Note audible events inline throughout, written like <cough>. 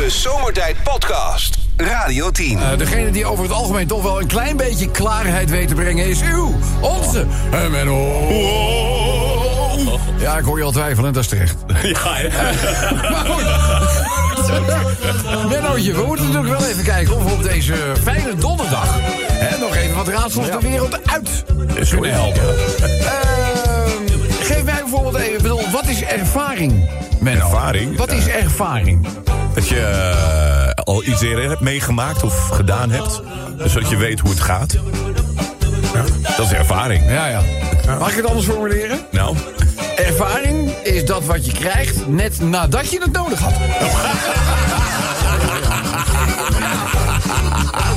De Zomertijd Podcast. Radio 10. Eh, degene die over het algemeen toch wel een klein beetje klaarheid weet te brengen is uw, onze, en Menno. Ja, ik hoor je al twijfelen, dat is terecht. <laughs> Ja, Maar goed. Mennootje, we moeten natuurlijk wel even kijken of we op deze fijne donderdag... Hè, nog even wat raadsels de wereld uit kunnen helpen. Ehm, geef mij bijvoorbeeld even, ik bedoel, wat is ervaring, Menno? Ervaring? Wat is ervaring? Dat je eh, al iets eerder hebt meegemaakt of gedaan hebt. Dus dat je weet hoe het gaat. Dat is ervaring. Ja, ja. Mag ik het anders formuleren? Nou, Ervaring is dat wat je krijgt net nadat je het nodig had. <laughs>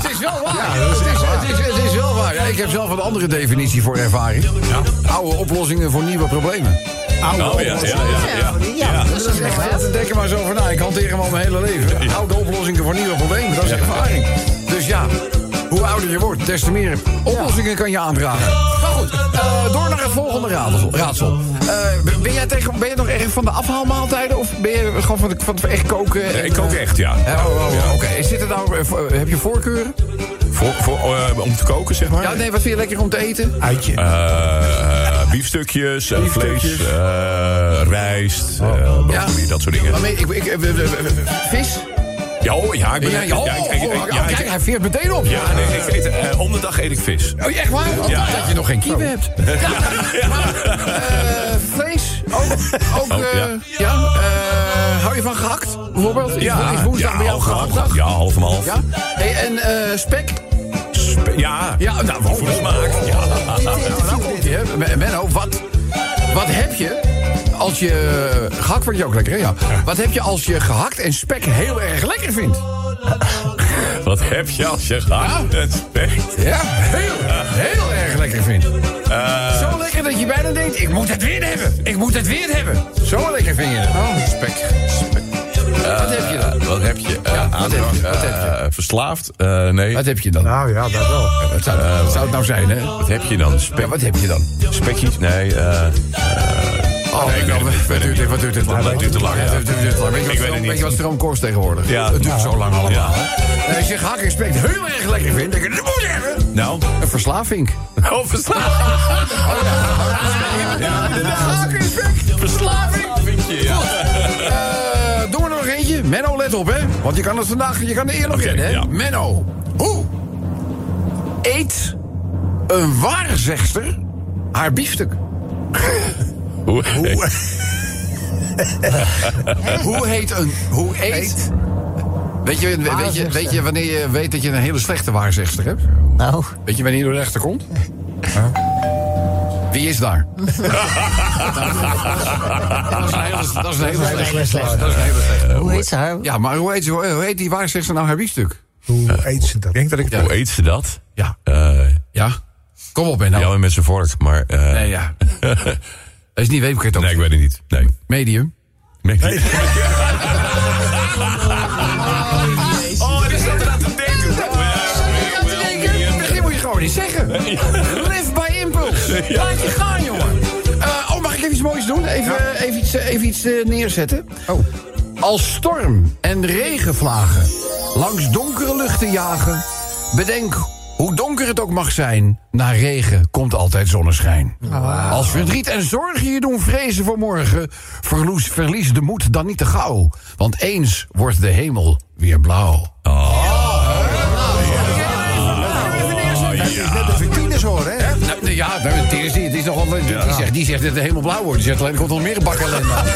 Het is wel waar. het, is, het, is, het is wel waar. Ja, ik heb zelf een andere definitie voor ervaring. Oude oplossingen voor nieuwe problemen. Oh, ja, ja, ja, ja, ja. Dat is echt, denk er maar zo over na. Ik hanteer hem al mijn hele leven. Oude oplossingen voor nieuwe problemen, dat is ervaring. Dus ja, hoe ouder je wordt, des te meer oplossingen kan je aandragen. Maar goed, eh, door naar het volgende raadsel. raadsel. Eh, ben, jij tegen, ben je nog erg van de afhaalmaaltijden? Of ben je gewoon van, de, van het echt koken? en, Ik kook eh, echt, ja. oh, oh, oh, Oké, Zit het nou, heb je voorkeuren? Voor, voor, om te koken, zeg maar. Ja, nee, wat vind je lekker om te eten? Uitje. Eh, biefstukjes, eh, vlees, eh, rijst, eh, broccoli, dat soort dingen. Maar ik, ik, eh, eh, eh, vis? Ja, oh, ja, ik ben... Ja, ja, oh, ja, ik- oh, oh, ja, kijk, hij veert meteen op. Ja, nee, ik eet, eh, om de dag eet ik vis. Oh, echt waar? Ja. Dat je nog geen kieven hebt. <laughs> Ja. Maar, eh, vlees? Ook? ook Oh, eh, ja. ja. eh, hou je van gehakt, bijvoorbeeld? Is, is woensdag bij jou half- gehaktdag? Ja, half om half. Ja? Hey, en eh, spek? Ja, Ja, nou, voor de smaak. Ja. Nou, nou komt ie, hè. Men- Menno, wat, wat heb je als je... Gehakt vind je ook lekker, hè? Ja. Wat heb je als je gehakt en spek heel erg lekker vindt? <laughs> Wat heb je als je gaat en spekt? Ja, heel, heel erg lekker vindt. Zo lekker dat je bijna denkt, ik moet het weer hebben. Ik moet het weer hebben. Zo lekker vind je het. Oh, spek. Wat heb je dan? Wat heb je? Ja, wat heb je? Wat heb je? Eh, verslaafd? Eh, nee. Wat heb je dan? Nou ja, dat wel. Wat zou, wat zou het nou zijn, hè? Wat heb je dan? Spek, Ja, wat heb je dan? spekjes? Nee. eh Oh, Nee, ik weet het ik wat het duurt dit? Wat duurt dit? Dat duurt te lang, Ja, ja. dat duurt te lang. Weet je Ik wat weet het stroom- niet. Weet je wat stroom kost tegenwoordig? Ja. Het duurt zo lang allemaal, Als je gehakt en spek heel erg lekker vindt, denk je, dat moet hebben. nou. Een verslaving. Oh, inderdaad. Gehakt en spek. Verslaving. Ja. Nog eentje? Menno, let op, hè? Want je kan het vandaag, je kan er eerlijk Oké, in, hè? ja. Menno, hoe eet een waarzegster haar biefstuk? <laughs> Hoe? <laughs> <laughs> Hoe heet een... Hoe eet... Weet je, weet, je, weet je wanneer je weet dat je een hele slechte waarzegster hebt? Nou, Weet je wanneer de rechter komt? Wie is daar? <laughs> dat is een hele, dat is een hele slechte. Dat is een hele slechte. hoe heet ze haar? Ja, maar hoe heet, ze- hoe heet die waarzegster nou haar biefstuk? Hoe eet ze dat? Ik denk dat ik... Ja. Hoe eet ze dat? Ja. Eh Ja? Kom op, Menno. ja, met zijn vork, maar... eh, Nee, ja. <laughs> Dat is niet weepkert nee, ik weet het niet. Nee. Medium. Nee. <laughs> Oh, die zat er aan te denken. Begin moet je gewoon niet zeggen. Impulse. Laat je gaan, jongen. Eh, oh, mag ik even iets moois doen? Even, even iets, eh, even iets eh, neerzetten. Oh. Als storm en regenvlagen langs donkere luchten jagen... bedenk, hoe donker het ook mag zijn... na regen komt altijd zonneschijn. Als verdriet en zorgen je doen vrezen voor morgen... verlies, verlies de moed dan niet te gauw. Want eens wordt de hemel weer blauw. Is net of ik tieners hoor, hè? Nou, nee, ja, nou, het is, die, die, is nogal, die, die zegt, die zegt dat het helemaal blauw wordt. Die zegt alleen, er komt nog meer bak ellende aan. <laughs>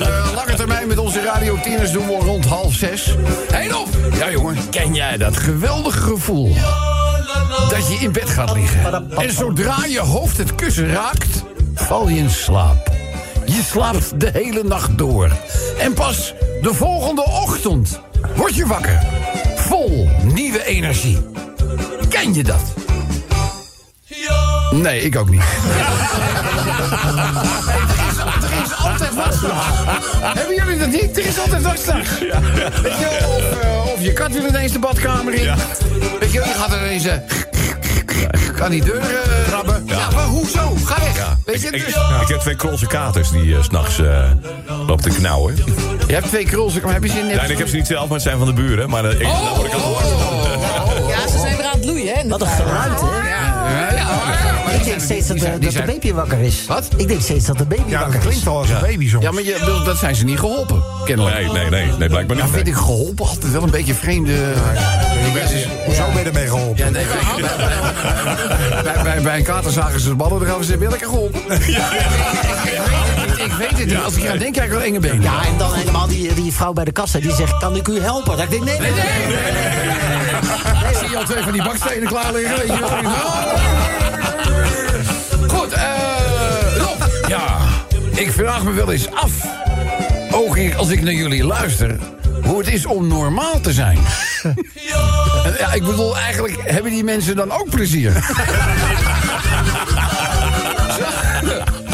Eh, lange termijn met onze Radio Tieners doen we rond half zes. Hé, op! Ja, jongen, ken jij dat geweldige gevoel? Dat je in bed gaat liggen. En zodra je hoofd het kussen raakt, val je in slaap. Je slaapt de hele nacht door. En pas de volgende ochtend word je wakker. Vol nieuwe energie. Ken je dat? Nee, ik ook niet. er is altijd wat Hebben jullie dat niet? Er is altijd. Weet je, of, eh, of je kat wil ineens de badkamer in. Weet je, je gaat er ineens... eh, ik kan die deur... eh, Krabben. Ja, maar hoezo? Ga weg. Weet Ik, je, ik, dus- ik heb twee krolse katers die eh, s s'nachts eh lopen te knauwen. je hebt twee krulsen, maar heb je ze in... Ja, en ik heb ze niet zelf, maar het zijn van de buren. Maar eh, ik, Oh, dan word ik al gehoord. Ja, ze zijn weer aan het loeien, hè? Wat een geluid, hè? Ja, ja, maar- Ik denk steeds dat, die die dat de baby wakker is. Wat? Ik denk steeds dat de baby Ja, wakker dat is. klinkt al als een baby soms. Ja, maar je, bedoel, dat zijn ze niet geholpen, kennelijk. Nee, nee, nee, nee, blijkbaar Ja, niet. vind ik geholpen altijd wel een beetje vreemde... Hoezo ben je ermee geholpen? Ja, nee, bij, bij, bij, bij een kater zagen ze de ballen eraf en ze geholpen. Ik, weet het niet, ik weet het niet. Als ik aan denk, krijg ik wel enge benen. Ja, en dan helemaal die, die vrouw bij de kassa die zegt: Kan ik u helpen? Dat ik denk: Nee, nee, nee. Ik zie je al twee van die bakstenen klaar liggen. Weet je ik vraag me wel eens af, ook als ik naar jullie luister, hoe het is om normaal te zijn. <laughs> En ja, ik bedoel, eigenlijk hebben die mensen dan ook plezier. <laughs>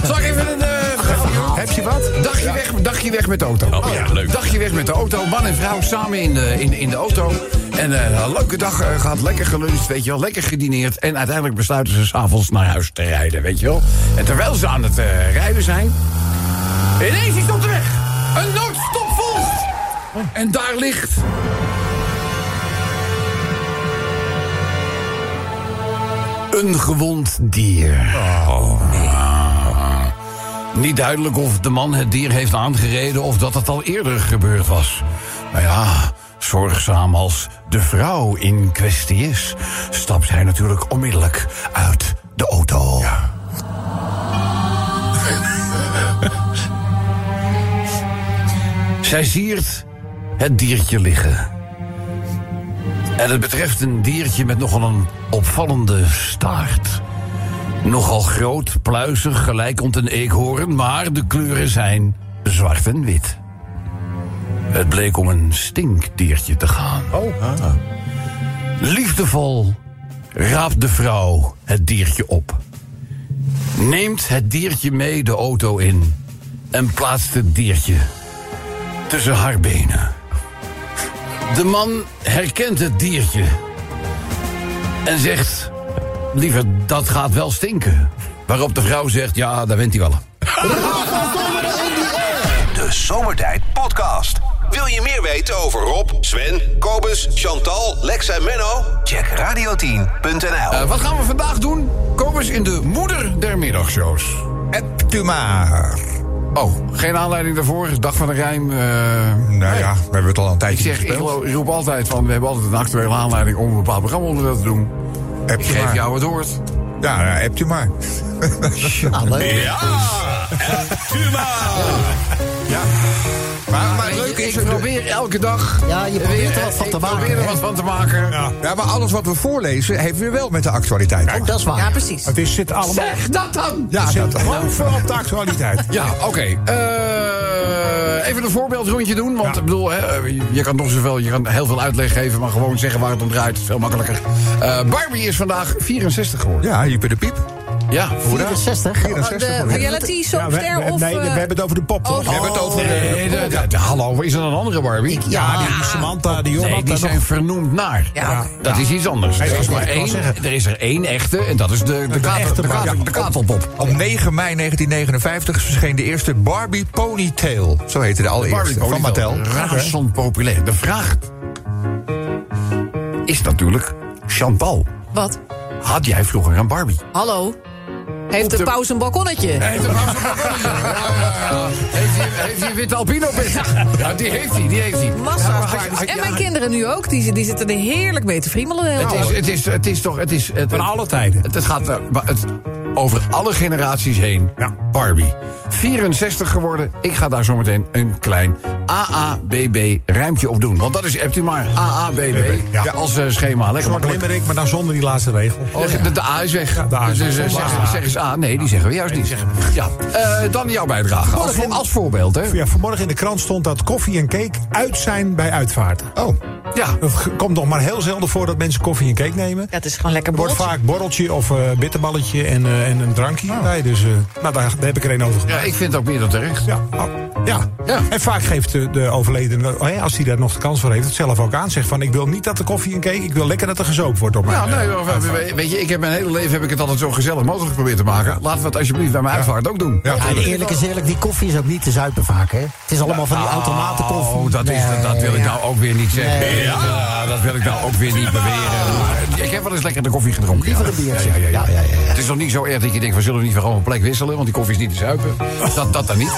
Zal ik even een... eh, Heb je wat? Dagje weg, dagje weg met de auto. Oh, ja, leuk. Dagje weg met de auto. Man en vrouw samen in de, in, in de auto. En eh, een leuke dag eh, gaat lekker geluncht, weet je wel. Lekker gedineerd. En uiteindelijk besluiten ze s'avonds naar huis te rijden, weet je wel. En terwijl ze aan het rijden zijn... Ineens is op de weg. Een noodstop volgt. En daar ligt... Een gewond dier. Niet duidelijk of de man het dier heeft aangereden of dat het al eerder gebeurd was. Maar ja, zorgzaam als de vrouw in kwestie is, stapt hij natuurlijk onmiddellijk uit de auto. Zij ziert het diertje liggen. En het betreft een diertje met nogal een opvallende staart. Nogal groot, pluizig, gelijkend een eekhoorn, maar de kleuren zijn zwart en wit. Het bleek om een stinkdiertje te gaan. Oh. Liefdevol raapt de vrouw het diertje op. Neemt het diertje mee de auto in en plaatst het diertje tussen haar benen. De man herkent het diertje en zegt: Liever, dat gaat wel stinken. Waarop de vrouw zegt: Ja, daar went hij wel. aan." De Zomertijd Podcast. Wil je meer weten over Rob, Sven, Kobus, Chantal, Lex en Menno? Check radio10.nl. Eh, wat gaan we vandaag doen? Kobus in de moeder der middagshows. Maar. Oh, geen aanleiding daarvoor. Dag van de Rijm. eh, Nou ja, we hebben het al een ik tijdje zeg, ik gespeeld. ro- roep altijd van, we hebben altijd een actuele aanleiding om een bepaald programma onderdeel te doen. App Ik u geef maar. jou het woord. Ja, ja, appt u maar. Nou, leuk. Ja, Tuma. Maar, maar Weet je, leuk is... ik probeer elke dag... Ja, je probeert weer- er wat van te maken, probeer er wat van te maken. Ja, maar alles wat we voorlezen heeft weer wel met de actualiteit. Dat is waar. Ja, precies. Het is, zit allemaal Zeg dat dan! Ja, zit dat, bovenop op de actualiteit. Ja, oké. Eh, even een voorbeeldrondje doen. Want Ja. ik bedoel, hè, je kan nog zoveel, je kan heel veel uitleg geven, maar gewoon zeggen waar het om draait is veel makkelijker. Eh, Barbie is vandaag 64 geworden. ja, je bent de piep. Ja, 64. 64 De reality soapster of... nee, we eh, hebben het over de pop, toch? oh, We hebben het over... Nee, de- de- de- hallo, is er een andere Barbie? Ja, die Samantha, die Nee, Jolanda die zijn vernoemd naar. Dat is iets anders. Er is, maar één, er is er één echte en dat is de, de, katelpop. Op 9 mei 1959 verscheen de eerste Barbie Ponytail. Zo heette de allereerste. van Mattel. Razend populair. De vraag is natuurlijk, Chantal, Wat? had jij vroeger een Barbie? Hallo? Heeft de de- pauze een balkonnetje? Heeft de pauze een balkonnetje? <laughs> Ja, ja, ja. Heeft hij- Heeft hij een witte albino pet? Ja, die heeft hij, die heeft hij. Massa En ja, mijn kinderen nu ook. Die, die zitten er heerlijk mee te friemelen. Het is, het, is, het is toch... Het is, het, Van alle tijden. Het, het gaat eh, het, over alle generaties heen. Ja. Barbie. 64 geworden. Ik ga daar zometeen een klein AABB rijmpje op doen. Want dat is, hebt u maar AABB Ja. als eh, schema. Lekker makkelijk. Limerick, maar dan zonder die laatste regel. Oh, de, de A is weg. Ja, de A is dus weg. eh, zeggen, zeggen ze A? Nee, die zeggen we juist niet. Ja. Eh, dan jouw bijdrage. Als, voor- als voorbeeld, hè? Ja, vanmorgen in de krant stond dat koffie en cake uit zijn bij uitvaarten. Oh, Ja. Het komt nog maar heel zelden voor dat mensen koffie en cake nemen. Ja, het is gewoon lekker Er wordt vaak borreltje of eh bitterballetje en, eh, en een drankje bij. Dus eh, nou, daar, daar heb ik er een over Ja, Ja, ik vind het ook meer dan terecht. Ja, oh, ja. Ja. en vaak geeft de, de overledene, oh ja, als hij daar nog de kans voor heeft, het zelf ook aan. Zegt van, ik wil niet dat de koffie en cake, ik wil lekker dat er gezoopt wordt op mij. Ja, nee, maar, we- weet je, ik heb mijn hele leven heb ik het altijd zo gezellig mogelijk geprobeerd te maken. Laten we het alsjeblieft bij mijn uitvaart ook doen. Ja, Ja, en eerlijk is eerlijk, die koffie is ook niet te zuipen vaak, hè? Het is allemaal van die automatenkoffie. Oh, dat, is, Nee, dat wil ik ja. nou ook weer niet zeggen. Nee. Ja, dat wil ik nou ook weer niet beweren. Ik heb wel eens lekker de koffie gedronken. Liever ja. een biertje. Ja, ja, ja, ja. Het is nog niet zo erg dat je denkt, we zullen niet van gewoon een plek wisselen, want die koffie is niet te zuipen. Dat, dat dan niet.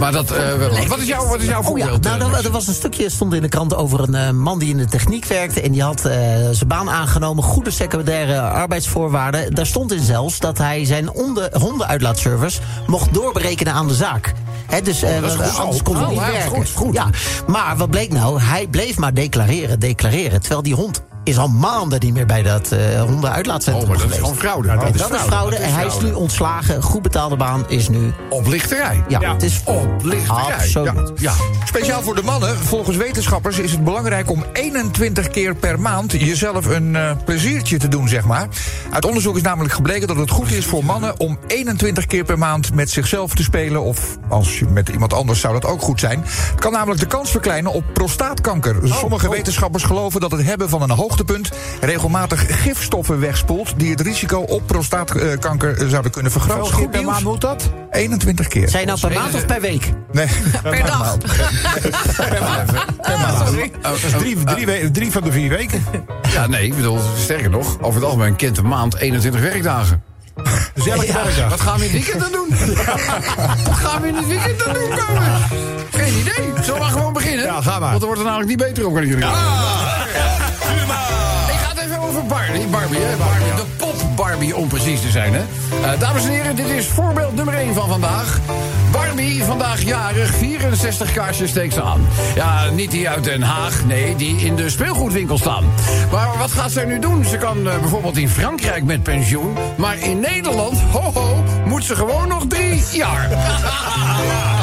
Maar dat, eh, wel. wat, is jouw, wat is jouw Oh voorbeeld? nou, eh, er, er was een stukje, stond in de krant over een eh, man die in de techniek werkte. En die had eh, zijn baan aangenomen, goede secundaire arbeidsvoorwaarden. Daar stond in zelfs dat hij zijn onde- hondenuitlaatservice mocht doorberekenen aan de zaak. Hè, dus eh, goed zo. anders kon hij Oh, niet ja, werken. goed, goed. Ja, maar wat bleek nou? Hij bleef maar declareren, declareren. Terwijl die hond is al maanden niet meer bij dat eh hondenuitlaatcentrum Oh, maar dat is geweest. gewoon fraude. Ja, dat is dat is fraude. En hij is nu ontslagen. Goed betaalde baan is nu. Oplichterij. Ja, het is Oplichterij. Absoluut. Ja. Speciaal voor de mannen, volgens wetenschappers is het belangrijk om 21 keer per maand jezelf een eh, pleziertje te doen, zeg maar. Uit onderzoek is namelijk gebleken dat het goed is voor mannen om 21 keer per maand met zichzelf te spelen. Of als je met iemand anders zou dat ook goed zijn. Het kan namelijk de kans verkleinen op prostaatkanker. Sommige wetenschappers geloven dat het hebben van een hoogtepunt regelmatig gifstoffen wegspoelt die het risico op prostaatkanker eh, zouden kunnen vergroten. Hoeveel keer per nieuws? maand moet dat? 21 keer. Zijn nou per maand of per week? Nee, <laughs> Per dag. <laughs> Dat is <laughs> drie, drie, we- drie van de vier weken. ja, nee, ik bedoel, sterker nog, over het algemeen kent een maand 21 werkdagen. Dus elke Ja. werkdag. Wat gaan we in het weekend dan doen? Wat gaan we in het weekend dan doen, komen? Geen idee. Zullen we maar gewoon beginnen? Ja, ga maar. Want er wordt er namelijk niet beter op, kan ik jullie zeggen. Barbie. Barbie, hè? Barbie. De pop Barbie, om precies te zijn, hè? Eh, dames en heren, dit is voorbeeld nummer 1 van vandaag. Barbie, vandaag jarig, 64 kaarsjes steekt ze aan. Ja, niet die uit Den Haag, nee, die in de speelgoedwinkel staan. Maar wat gaat zij nu doen? Ze kan eh, bijvoorbeeld in Frankrijk met pensioen. Maar in Nederland, ho ho, moet ze gewoon nog drie jaar. <laughs>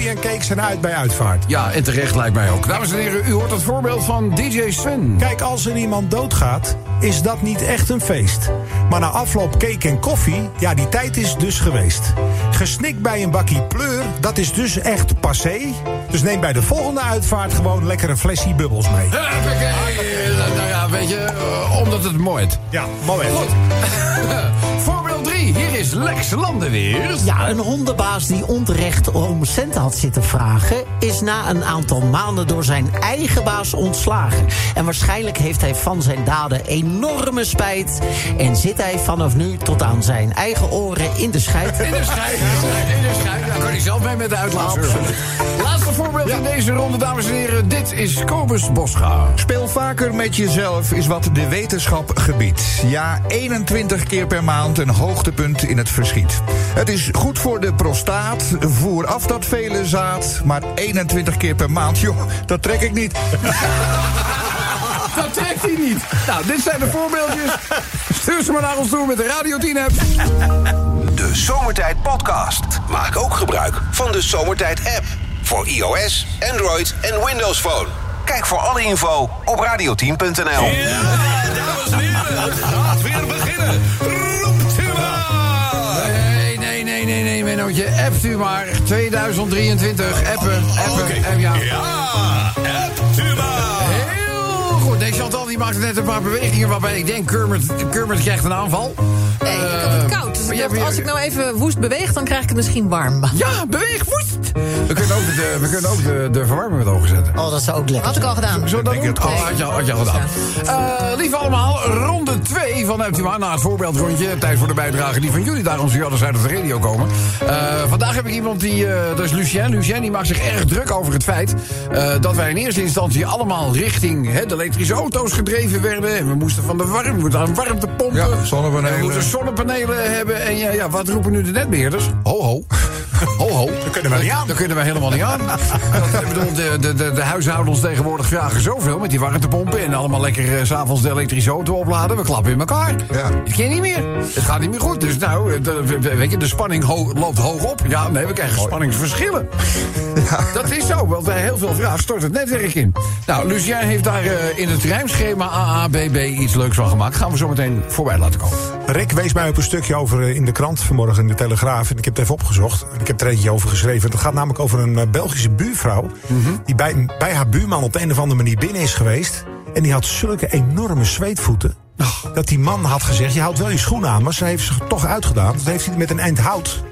Koffie en cake zijn uit bij uitvaart. Ja, en terecht lijkt mij ook. Dames en heren, u hoort het voorbeeld van DJ Sven. Kijk, als er iemand doodgaat, is dat niet echt een feest. Maar na afloop cake en koffie, ja, die tijd is dus geweest. Gesnikt bij een bakkie pleur, dat is dus echt passé. Dus neem bij de volgende uitvaart gewoon lekker een flesje bubbels mee. Eh, Nou ja, weet je, eh, omdat het mooit. Ja, moment. Goed. <laughs> Voorbeeld 3. Hier is Lex Landenweer. Ja, een hondenbaas die onterecht om centen had zitten vragen... is na een aantal maanden door zijn eigen baas ontslagen. En waarschijnlijk heeft hij van zijn daden enorme spijt... en zit hij vanaf nu tot aan zijn eigen oren in de scheid. In de schijf. In de schijf. Daar kan hij zelf mee met de uitlaatservice. Laatste voorbeeld in deze ronde, dames en heren. Dit is Kobus Boscha. Speel vaker met jezelf is wat de wetenschap gebiedt. Ja, 21 keer per maand een hoogtepunt in het verschiet. Het is goed voor de prostaat, voer af dat vele zaad. Maar 21 keer per maand, joh, dat trek ik niet. <laughs> Dat trekt hij niet. Nou, dit zijn de voorbeeldjes. Stuur ze maar naar ons toe met de Radio 10 app. De Zomertijd Podcast. Maak ook gebruik van de Zomertijd app. Voor iOS, Android en Windows Phone. Kijk voor alle info op weer Mennootje. Appt u maar. 2023. Appen, appen. Oké. app, ja. Ja, hebt u maar. Heel goed. Nee, Chantal die maakte net een paar bewegingen waarbij ik denk... Kermit, Kermit krijgt een aanval. Nee, ik had het koud. Dus ik dacht, hebt als ik nou even woest beweeg, dan krijg ik het misschien warm. Ja, beweeg, woest. We kunnen ook de, we kunnen ook de, de verwarming wat hoger zetten. Oh, dat zou ook lekker Had ik al gedaan. Zo dat het Oh, had je, had je al gedaan. Eh lieve allemaal, ronde 2 van Optima. Na het voorbeeldrondje. Tijd voor de bijdrage die van jullie daar onze Jodders uit de radio komen. Eh, vandaag heb ik iemand die, eh, dat is Lucien. Lucien die maakt zich erg druk over het feit... eh, dat wij in eerste instantie allemaal richting hè, de elektrische auto's gedreven werden. En we moesten van de warm, we moeten aan warmtepompen. Ja, zonnepanelen. Zonnepanelen hebben. En ja, ja, wat roepen nu de netbeheerders? Ho, ho. Ho, ho. <laughs> Dat kunnen we niet aan. Dat kunnen we helemaal niet aan. Dat, <laughs> ik bedoel, de, de, de, de huishoudens tegenwoordig vragen zoveel met die warmtepompen. En allemaal lekker eh, s s'avonds de elektrische auto opladen. We klappen in elkaar. Ja. Het kan niet meer. Het gaat niet meer goed. Dus nou, eh, de, weet je, de spanning ho- loopt hoog op. Ja, nee, we krijgen spanningsverschillen. <laughs> Dat is zo, want bij heel veel vragen stort het netwerk in. Nou, Lucien heeft daar eh, in het rijmschema AABB iets leuks van gemaakt. Gaan we zo meteen voorbij laten komen. Rick, wees mij op een stukje over eh, in de krant vanmorgen in de Telegraaf. En ik heb het even opgezocht. Ik heb er eentje over geschreven. Het gaat namelijk over een eh, Belgische buurvrouw. Die bij, bij haar buurman op de een of andere manier binnen is geweest. En die had zulke enorme zweetvoeten. Dat die man had gezegd: Je houdt wel je schoenen aan. Maar ze heeft ze toch uitgedaan. Dat heeft hij met een eind hout.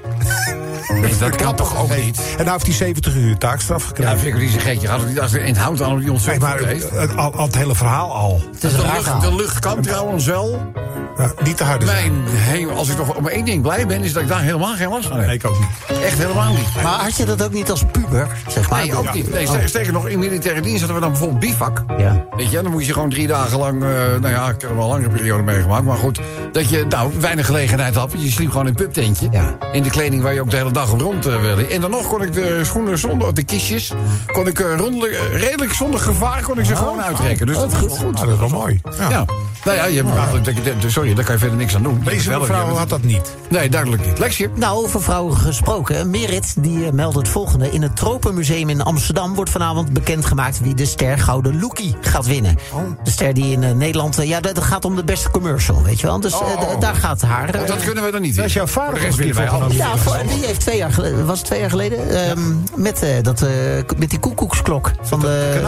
Dat kan toch ook niet? En nou heeft hij 70 uur taakstraf Ja, gekregen. vind ik niet zo gek. Je gaat het niet als in het hout aan op die ontzettend maar heeft. het, al, al het hele verhaal al. Het is De raar lucht, verhaal. de lucht kan trouwens wel. Ja, niet te hard. Mijn hemel, als ik nog om één ding blij ben, is dat ik daar helemaal geen last van heb. Nee, ik ook niet. Echt helemaal niet. Maar had je dat ook niet als puber, zeg maar? Nee, ook niet. Nee, sterker, sterker nog, in militaire dienst hadden we dan bijvoorbeeld bivak. Ja. Weet je, dan moest je gewoon drie dagen lang, eh, nou ja, ik heb er wel een langere periode meegemaakt, maar goed, dat je nou weinig gelegenheid had. Je sliep gewoon in een pubtentje. Ja. In de kleding waar je ook de hele dag rond eh, wilde. En dan nog kon ik de schoenen zonder, de kistjes, kon ik eh, rondelijk, eh, redelijk zonder gevaar, kon ik ze gewoon uittrekken. Dus dat is goed. Dat is wel mooi. Ja. Ja. Nou ja, je, hebt- sorry, daar kan je verder niks aan doen. Deze je- had dat niet. Nee, duidelijk niet. Lexje. Nou, over vrouwen gesproken. Merit die meldt het volgende. In het Tropenmuseum in Amsterdam wordt vanavond bekendgemaakt wie de ster Gouden Loekie gaat winnen. De ster die in Nederland. ja, dat dat gaat om de beste commercial, weet je wel. Dus Oh. daar gaat haar. Dat kunnen we dan niet Daar is jouw vader de rest wij ja, die heeft twee jaar geleden, was het twee jaar geleden, ehm, met, eh, dat, eh, met die koekoeksklok van de,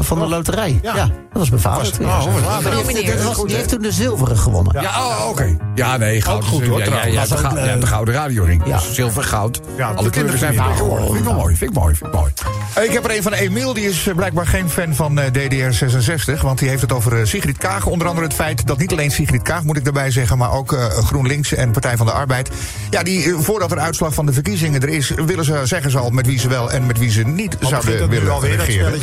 van de loterij. Ja. dat was mijn vader. Oh, die, heeft, dat was- die heeft toen de zilveren gewonnen. Ja, oh, oké. Ja, nee, goud. Ook goed, hoor, Ja, ja, jij hebt de, eh, de gouden radioring. Ja. Dus zilver, goud. Ja, Alle kleuren zijn kinderfamilie. vertegenwoordigd. Vind ik wel mooi, vind ik mooi, vind ik mooi. Ik heb er een van Emiel, die is eh, blijkbaar geen fan van eh, DDR66. Want die heeft het over eh, Sigrid Kaag. Onder andere het feit dat niet alleen Sigrid Kaag, moet ik daarbij zeggen... maar ook eh, GroenLinks en Partij van de Arbeid... ja, die voordat er uitslag van de verkiezingen er is... willen ze, zeggen ze al met wie ze wel en met wie ze niet zouden dat willen alweer, regeren.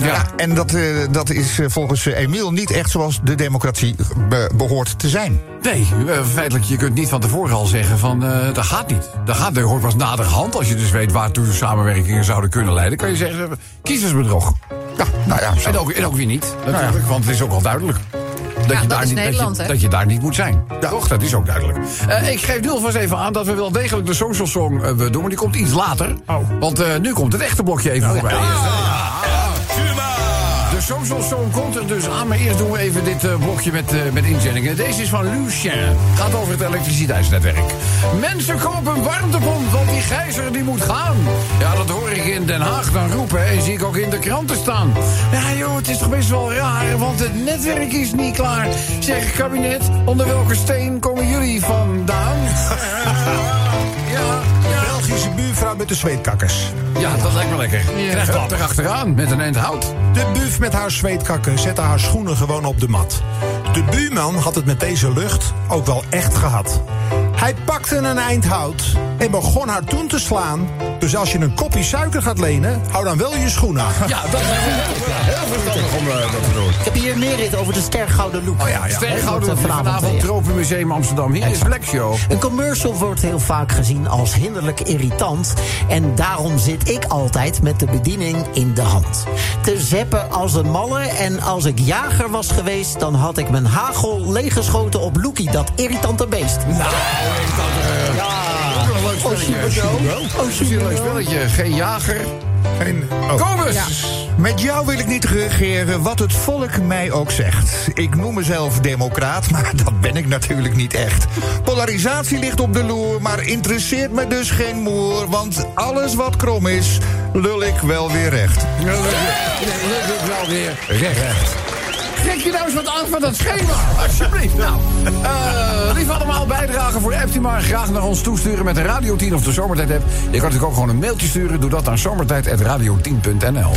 Ja. en dat, eh, dat is volgens Emiel niet echt zoals de democratie be- behoort te zijn. Nee, eh, feitelijk, je kunt niet van tevoren al zeggen van, eh, dat gaat niet. Dat gaat, dat hoort pas naderhand, als je dus weet waartoe samenwerkingen zouden kunnen leiden. kan je zeggen, eh, kiezersbedrog. Ja, nou ja. En ook, en ook weer niet, natuurlijk, want het is ook al duidelijk. Dat, je dat daar is niet, dat, je, hè? dat je daar niet moet zijn. Toch? Dat is ook duidelijk. Eh, ik geef nu alvast even aan dat we wel degelijk de social song eh, doen, maar die komt iets later. Oh. Want eh, nu komt het echte blokje even voorbij. Social song komt er dus aan, maar eerst doen we even dit eh, blokje met, eh, met inzendingen. Deze is van Lucien. Gaat over het elektriciteitsnetwerk. Mensen kopen warmtepomp, want die gijzer die moet gaan. Ja, dat hoor ik in Den Haag dan roepen en zie ik ook in de kranten staan. Ja joh, het is toch best wel raar, want het netwerk is niet klaar. Zeg kabinet, onder welke steen komen jullie vandaan? <laughs> ja, met de zweetkakkers. ja, dat lijkt me lekker. Krijg dat erachteraan met een eind hout. De buf met haar zweetkakken zette haar schoenen gewoon op de mat. De buurman had het met deze lucht ook wel echt gehad. Hij pakte een eind hout en begon haar toen te slaan. Dus als je een kopje suiker gaat lenen, hou dan wel je schoenen aan. Ja, dat lekker. Heel verstandig om eh, dat te doen. Ik heb hier Merit over de ster Gouden Loek. Oh ja, ja. Sterrengouden Wordt, eh, vanavond, ja. Tropenmuseum Amsterdam. Hier is Black Show. Een commercial wordt heel vaak gezien als hinderlijk irritant. En daarom zit ik altijd met de bediening in de hand. Te zeppen als een malle. En als ik jager was geweest, dan had ik mijn hagel leeggeschoten op Loekie, dat irritante beest. Nou, ja. Een leuk spelletje. Oh, een leuk spelletje. Geen jager. Geen- oh. Kom eens. Met jou wil ik niet regeren wat het volk mij ook zegt. Ik noem mezelf democraat, <laughs> maar dat ben ik natuurlijk niet echt. Polarisatie ligt op de loer, maar interesseert me dus geen moer. Want alles wat krom is, lul ik wel weer recht. Leuk, leuk, wel weer recht. Trek je nou eens wat aan van dat schema, alsjeblieft. Nou, eh lief allemaal bijdragen voor Optima. Graag naar ons toesturen met de Radio 10 of de Zomertijd app. Je kan natuurlijk ook gewoon een mailtje sturen. Doe dat aan zomertijd.radio10.nl.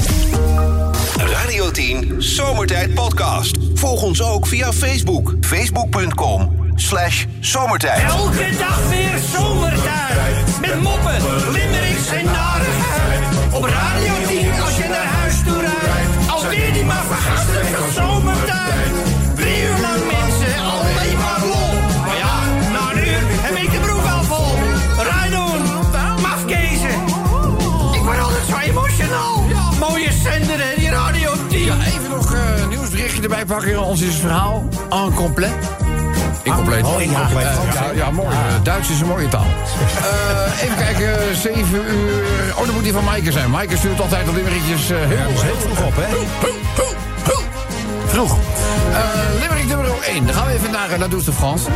Radio 10 Zomertijd Podcast. Volg ons ook via Facebook. Facebook.com slash zomertijd. Elke dag weer zomertijd. Met moppen, limmerings en narigheid. Op Radio 10 erbij pakken. Ons is het verhaal en complet. Incompleet. Oh. Eh, ja, ja, mooi. Eh, Duits is een mooie taal. Eh, even kijken, 7 uur. Oh, dan moet die van Maaike zijn. Maaike stuurt altijd al limmerikjes uh, heel, heel vroeg op, hè? Vroeg. Eh Limerick nummer 1. Dan gaan we even naar uh, La Douce de France.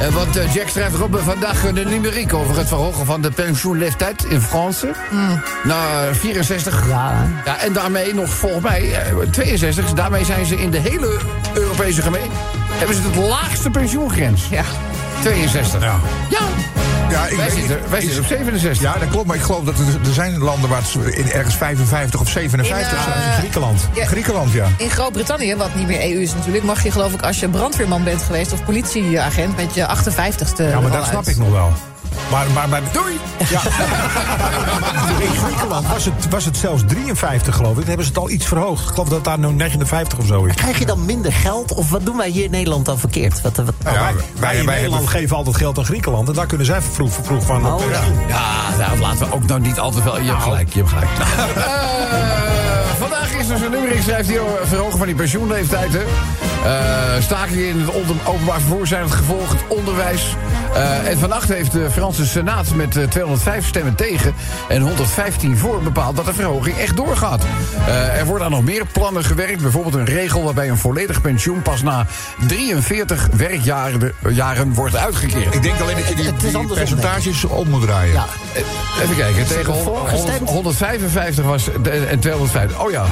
Eh, want eh, Jack schrijft eh, vandaag een limerick over het verhogen van de pensioenleeftijd in France. Naar 64. Ja, Ja, en daarmee nog volgens mij eh, 62. Daarmee zijn ze in de hele Europese gemeente. Hebben ze het laagste pensioengrens. Ja. 62. Ja. ja. Ja, ik Wij, weet- zitten, wij zitten op 67. Ja, dat klopt, maar ik geloof dat er, er zijn landen waar het in ergens 55 of 57 In, zijn. eh, Griekenland. Ja. Griekenland, ja. In Groot-Brittannië, wat niet meer EU is natuurlijk, mag je geloof ik als je brandweerman bent geweest of politieagent met je 58ste. Ja, maar dat snap uit. ik nog wel. Maar, maar, maar Doei! ja. <laughs> in Griekenland was het, was het zelfs 53, geloof ik. Dan hebben ze het al iets verhoogd. Ik geloof dat daar nu 59 of zo is. Krijg je dan minder geld? Of wat doen wij hier in Nederland dan verkeerd? Wat, wat, Nou, wij, in wij Nederland hebben- geven altijd geld aan Griekenland. En daar kunnen zij vroeg, vroeg van Oh, pensioen. Ja, nou, laten we ook nou niet al te veel... Je hebt gelijk, je hebt gelijk. <laughs> Eh, vandaag is dus een nummer, ik schrijf hier over verhogen van die pensioenleeftijd. Hè. Eh, stakingen in het openbaar vervoer zijn het gevolg, het onderwijs. Eh, en vannacht heeft de Franse Senaat met eh, 205 stemmen tegen en 115 voor bepaald dat de verhoging echt doorgaat. Eh, er worden aan nog meer plannen gewerkt. Bijvoorbeeld een regel waarbij een volledig pensioen pas na 43 werkjaren jaren wordt uitgekeerd. Ik denk alleen dat je die, die percentages om moet draaien. ja. Eh, Even kijken, tegen hon- voorgestemd? hon- 155 was en 250. Oh ja.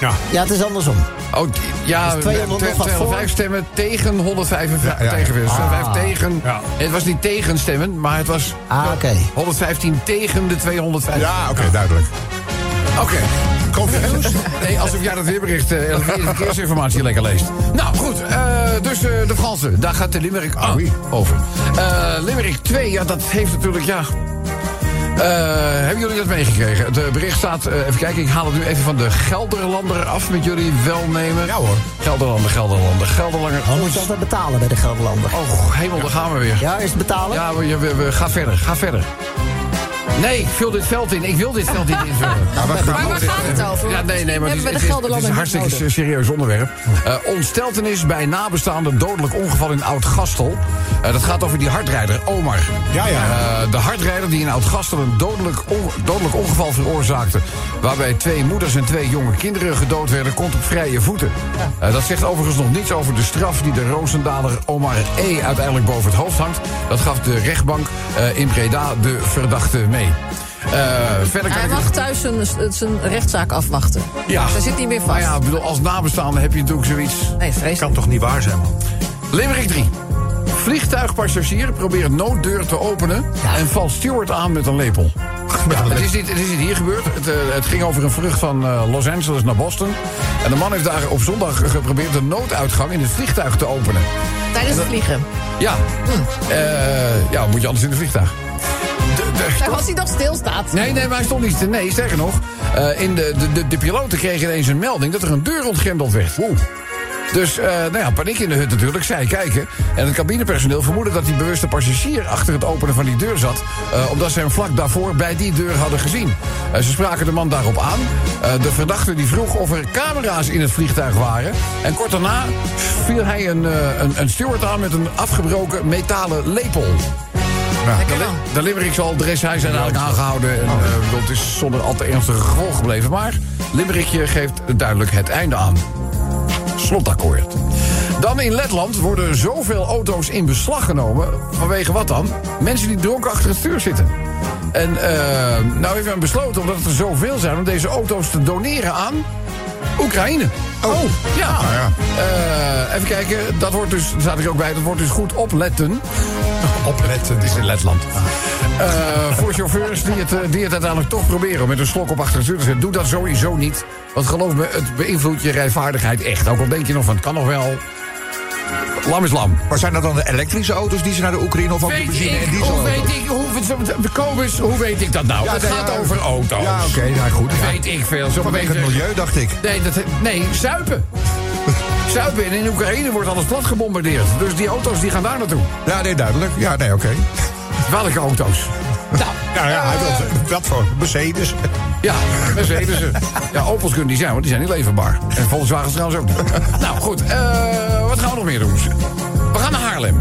Ja. ja, het is andersom. Oh, die- ja, Dus 200 nog wat 205 voor? stemmen tegen 155 Ja, ja, ja. tegen. weer. 205 tegen. Ja. Het was niet tegen stemmen, maar het was Ah, oké. 115 tegen de 205. Ja, oké, duidelijk. Oké. <laughs> Nee, alsof jij dat weerbericht eh, de verkeersinformatie lekker leest. Nou, goed. eh, dus eh, de Fransen, daar gaat de Limerick ah, over. Eh Limerick 2, ja, dat heeft natuurlijk, ja... Eh, hebben jullie dat meegekregen? Het bericht staat, eh, even kijken, ik haal het nu even van de Gelderlander af met jullie welnemen. Ja, hoor. Gelderlander, Gelderlander, Gelderlander. Dan moet je altijd betalen bij de Gelderlander. Oh, hemel, daar gaan we weer. Ja, eerst betalen? Ja, we, we, we- ga verder, ga verder. Nee, ik vul dit veld in. Ik wil dit veld niet invullen. <laughs> Maar waar gaat het over? Ja, nee, nee, maar het is, het is- het is Gelderlander een hartstikke nodig? serieus onderwerp. Eh ontsteltenis bij nabestaanden dodelijk ongeval in Oud-Gastel. Eh, dat gaat over die hardrijder, Omar. Ja, ja. Eh, de hardrijder die in Oud-Gastel een dodelijk, on- dodelijk ongeval veroorzaakte... waarbij twee moeders en twee jonge kinderen gedood werden... komt op vrije voeten. Eh, dat zegt overigens nog niets over de straf... die de Roosendaler Omar E. uiteindelijk boven het hoofd hangt. Dat gaf de rechtbank eh, in Breda de verdachte mee. Eh, verder Hij ik... mag thuis zijn, zijn rechtszaak afwachten. Ja. Hij zit niet meer Maar vast. ja, ik bedoel, als nabestaande heb je natuurlijk zoiets... Nee, vreselijk. Kan toch niet waar zijn, man? Limerick 3. Vliegtuigpassagier probeert nooddeur te openen... en valt steward aan met een lepel. Ja, het, is niet, het is niet hier gebeurd. Het, eh, het ging over een vlucht van eh, Los Angeles naar Boston. En de man heeft daar op zondag geprobeerd... de nooduitgang in het vliegtuig te openen. Tijdens het vliegen. Ja, Eh, ja moet je anders in het vliegtuig. Nou, als hij nog stilstaat. Nee, nee, maar hij stond niet. Nee, sterker nog. eh, in de, de, de, de piloten kregen ineens een melding dat er een deur ontgrendeld werd. Oeh. Dus, eh, nou ja, paniek in de hut natuurlijk. Zij kijken. En het cabinepersoneel vermoedde dat die bewuste passagier achter het openen van die deur zat. eh, omdat ze hem vlak daarvoor bij die deur hadden gezien. Ze spraken de man daarop aan. De verdachte die vroeg of er camera's in het vliegtuig waren. En kort daarna viel hij een, een, een steward aan met een afgebroken metalen lepel. Lekker De. Li- zal de rest hij zijn eigenlijk aangehouden. En, eh, bedoel, het is zonder al te ernstige gevolgen gebleven. Maar Limerickje geeft duidelijk het einde aan. Slotakkoord. Dan in Letland worden zoveel auto's in beslag genomen. Vanwege wat dan? Mensen die dronken achter het stuur zitten. En eh, nou heeft men besloten, omdat het er zoveel zijn... om deze auto's te doneren aan Oekraïne. Oh, ja. Eh, even kijken, dat wordt dus, er staat er ook bij, dat wordt dus goed opletten. <laughs> Opletten, het is in Letland. Eh, voor chauffeurs die het, eh, die het uiteindelijk toch proberen met een slok op achter het stuur te zitten. Doe dat sowieso niet. Want geloof me, het beïnvloedt je rijvaardigheid echt. Ook al denk je nog van, het kan nog wel. Lam is lam. Maar zijn dat dan de elektrische auto's die ze naar de Oekraïne of ook de benzine- en ik, hoe weet ik, hoe, Kobus, hoe weet ik dat nou? Ja, het nee, gaat ja. over auto's. Ja, oké, nou goed. Ja. weet ik veel. Zo Vanwege het milieu, dacht ik. Nee, dat, nee, zuipen. <laughs> zuipen. En in Oekraïne wordt alles plat gebombardeerd. Dus die auto's die gaan daar naartoe. Ja, nee, duidelijk. Ja, nee, oké. Welke auto's? <laughs> Nou, Nou ja, hij wil dat voor Mercedes. ja, Mercedes. Ja, Opels kunnen die zijn, want die zijn niet leverbaar. En Volkswagen trouwens ook niet. nou, goed. eh, wat gaan we nog meer doen? We gaan naar Haarlem.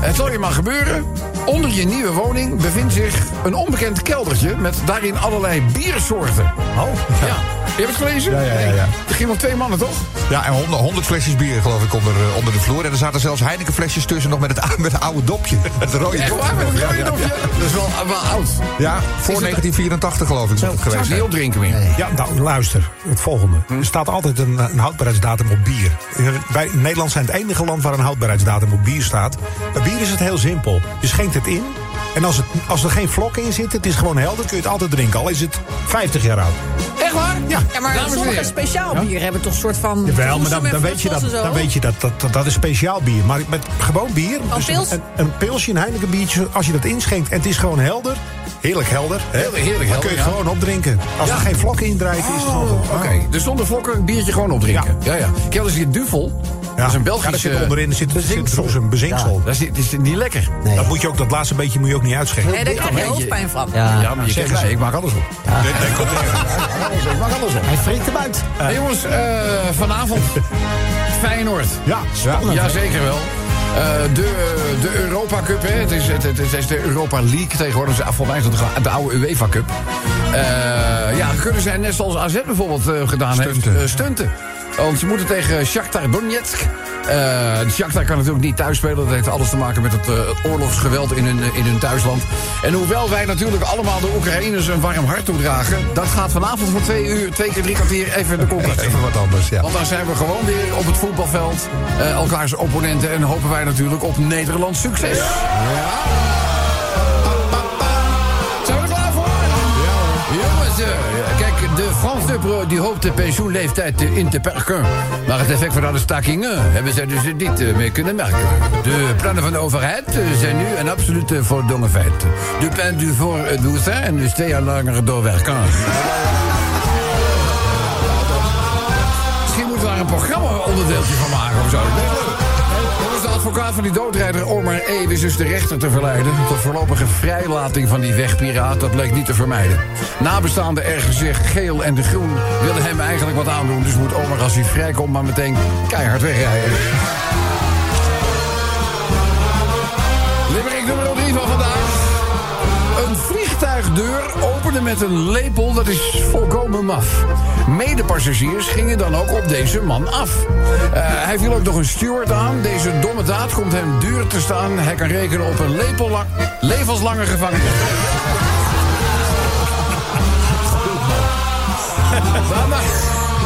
Het zal je maar gebeuren. Onder je nieuwe woning bevindt zich een onbekend keldertje... met daarin allerlei biersoorten. Oh, Ja. Je hebt het gelezen? Ja, ja, ja, ja. Er gingen nog twee mannen, toch? Ja, en 100, 100 flesjes bier geloof ik onder, eh, onder de vloer. En er zaten zelfs Heineken flesjes tussen nog met het, met het oude dopje. <laughs> Het rode Echt dopje. waar, met Ja, rode ja, dopje? Dat is wel, wel oud. Ja, voor 1984 geloof ik. Zou geweest. ze niet opdrinken meer? Ja, nou, luister. Het volgende. Er staat altijd een, een houdbaarheidsdatum op bier. Wij, Nederland zijn het enige land waar een houdbaarheidsdatum op bier staat. Bij bier is het heel simpel. Je schenkt het in. En als, het, als er geen vlok in zit, het is gewoon helder, kun je het altijd drinken. Al is het 50 jaar oud. Echt waar? Ja. Ja, maar Dames sommige speciaal bier hebben toch een soort van... Jawel, maar dan, dan weet je dat, dan weet je dat, dat, dat, dat is speciaal bier. Maar met gewoon bier, dus pils? een, een pilsje, een Heineken biertje, als je dat inschenkt en het is gewoon helder, heerlijk helder, hè, Heerlijk, heerlijk dan helder, kun je het ja. gewoon opdrinken. Als er geen vlok in drijven, is het gewoon Oh. Oké, dus zonder vlokken een biertje gewoon opdrinken. Ja, ja. Kijk, als je duvel, dat is een Ja, daar Belgische... zit onderin er zit, zit soms een bezinksel. Dat is, dat is niet lekker. Nee. Dat moet je ook, dat laatste beetje moet je ook niet uitschenken. Nee, daar krijg je hoofdpijn van. Ja, Ja, maar je kent mij, ik maak alles op. Ik maak alles op. hij frikt hem uit. Hey, jongens, eh, vanavond <laughs> Feyenoord. Ja, Spannend, hè? Jazeker wel. Eh, de, de Europa Cup, hè. Het, is, het, het, het is de Europa League tegenwoordig. Volgens mij is dat de, de oude UEFA Cup. Eh, ja, kunnen zij net zoals AZ bijvoorbeeld eh, gedaan Stunten. heeft, eh, stunten. Want ze moeten tegen Shakhtar Donetsk. Eh Shakhtar kan natuurlijk niet thuis spelen. Dat heeft alles te maken met het eh, oorlogsgeweld in hun, in hun thuisland. En hoewel wij natuurlijk allemaal de Oekraïners een warm hart toedragen... dat gaat vanavond voor twee uur, twee keer drie kwartier even de koelkast. Even wat anders, ja. Want dan zijn we gewoon weer op het voetbalveld. eh, elkaars opponenten. En hopen wij natuurlijk op Nederlands succes. Zijn die hoopt de pensioenleeftijd eh, in te perken. Maar het effect van alle stakingen hebben zij dus niet eh, meer kunnen merken. De plannen van de overheid eh, zijn nu een absoluut eh, voldongen feit. De pen du voor douze en dus twee jaar langer doorwerken. Misschien moeten we daar een programma-onderdeeltje van maken of zo. Advocaat van die doodrijder Omar E. wist dus de rechter te verleiden... tot voorlopige vrijlating van die wegpiraat. Dat bleek niet te vermijden. Nabestaanden ergen zich geel en de groen willen hem eigenlijk wat aandoen. Dus moet Omar als hij vrijkomt maar meteen keihard wegrijden. Limerick nummer 3 van vandaag. Een vliegtuigdeur met een lepel, dat is volkomen maf. Medepassagiers gingen dan ook op deze man af. Eh, hij viel ook nog een steward aan. Deze domme daad komt hem duur te staan. Hij kan rekenen op een lepellang, levenslange gevangenis. <laughs>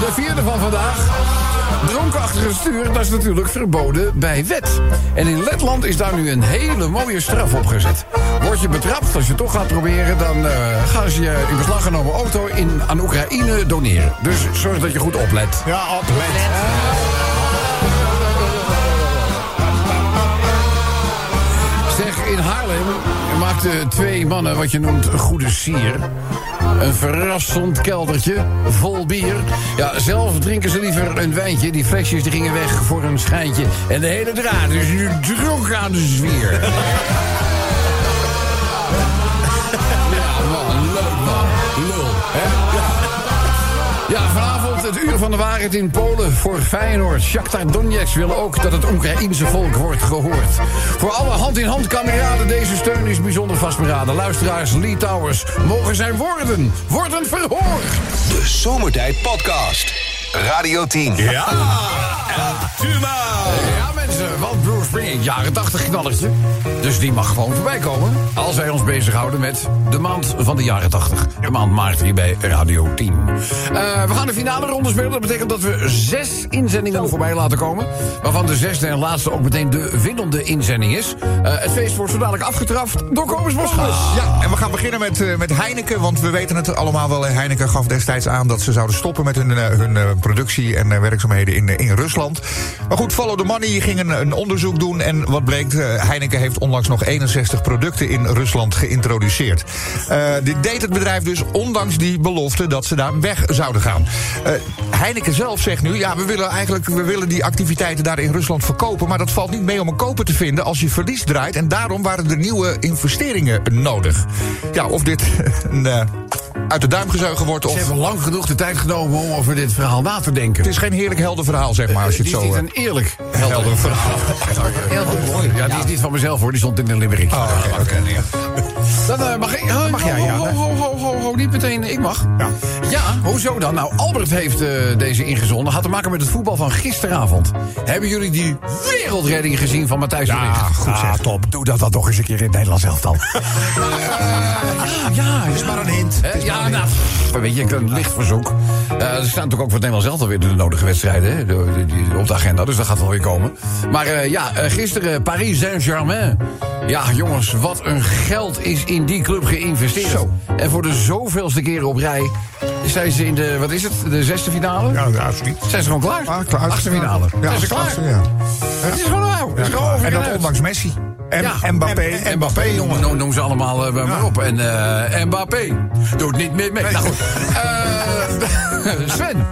De vierde van vandaag. Dronken achter het stuur, dat is natuurlijk verboden bij wet. En in Letland is daar nu een hele mooie straf op gezet. Word je betrapt, als je toch gaat proberen... dan eh, gaan ze je in beslag genomen auto in, aan Oekraïne doneren. Dus zorg dat je goed oplet. Ja, altijd. Zeg, in Haarlem maakten twee mannen wat je noemt een goede sier. Een verrassend keldertje, vol bier. Ja, zelf drinken ze liever een wijntje. Die flesjes die gingen weg voor een schijntje. En de hele draad is nu dronken aan de zwier. <laughs> Ja, man, leuk man. Lul, hè? Ja. Ja, vanavond het uur van de waarheid in Polen voor Feyenoord. Shakhtar Donetsk wil ook dat het Oekraïense volk wordt gehoord. Voor alle hand-in-hand kameraden, deze steun is bijzonder vastberaden. Luisteraars, Lee Towers, mogen zijn woorden worden verhoord. De Zomertijd Podcast. Radio 10. Ja! Tuma! Ja, jaren 80 knallertje. Dus die mag gewoon voorbij komen. Als wij ons bezighouden met de maand van de jaren 80. De maand maart hier bij Radio 10. Eh, we gaan de finale ronde spelen. Dat betekent dat we zes inzendingen voorbij laten komen. Waarvan de zesde en laatste ook meteen de winnende inzending is. Eh, het feest wordt zo dadelijk afgetraft door Kobus Bosgaas. Ja, en we gaan beginnen met, eh, met Heineken. Want we weten het allemaal wel. Heineken gaf destijds aan dat ze zouden stoppen met hun, eh, hun eh, productie en werkzaamheden in, in Rusland. Maar goed, Follow the Money ging een, een onderzoek doen. En wat bleek, Heineken heeft onlangs nog 61 producten in Rusland geïntroduceerd. Dit deed het bedrijf dus ondanks die belofte dat ze daar weg zouden gaan. Heineken zelf zegt nu, ja, we willen eigenlijk we willen die activiteiten daar in Rusland verkopen. Maar dat valt niet mee om een koper te vinden als je verlies draait. En daarom waren er nieuwe investeringen nodig. Ja, of dit <laughs> een, eh, uit de duim gezuigen wordt of... Ze hebben lang genoeg de tijd genomen om over dit verhaal na te denken. Het is geen heerlijk helder verhaal, zeg maar, als je het die zo... is eh, niet een eerlijk helder, helder verhaal. Heel goed. Ja, die is niet van mezelf hoor, die stond in de limerick. Oh, oké, oké. Dan eh, mag ik... Mag jij, ja. Ho, ho, ho, ho, ho, niet meteen. Ik mag. Ja. Ja, hoezo dan? Nou, Albert heeft eh, deze ingezonden. Had te maken met het voetbal van gisteravond. Hebben jullie die wereldredding gezien van Matthijs de Ja, Ligt? goed zeg. top. Doe dat dan toch eens een keer in het Nederlands elftal. <laughs> Ja, is maar een hint. Hè, ja, nou, pff, weet je, een licht verzoek. Eh, er staan natuurlijk ook voor het Nederlands zelf alweer de nodige wedstrijden hè, de- de- op de agenda. Dus dat gaat wel weer komen. Maar eh, ja, eh, gisteren Paris Saint-Germain. Ja, jongens, wat een geld is in die club geïnvesteerd. En voor de zoveelste keren op rij zijn ze in de, wat is het, de zesde finale? Ja, ja. Zijn ze gewoon klaar? Ah, klaar. Achtste finale. Ja, zijn ze klaar? achtste, ja. Het is gewoon nou. Is gewoon En dat ondanks Messi. En Ja, Mbappé. En, Mbappé, jongen, noem, noem ze allemaal eh, maar op. En eh Mbappé doet niet meer mee. Nou goed. Eh, <laughs> Sven.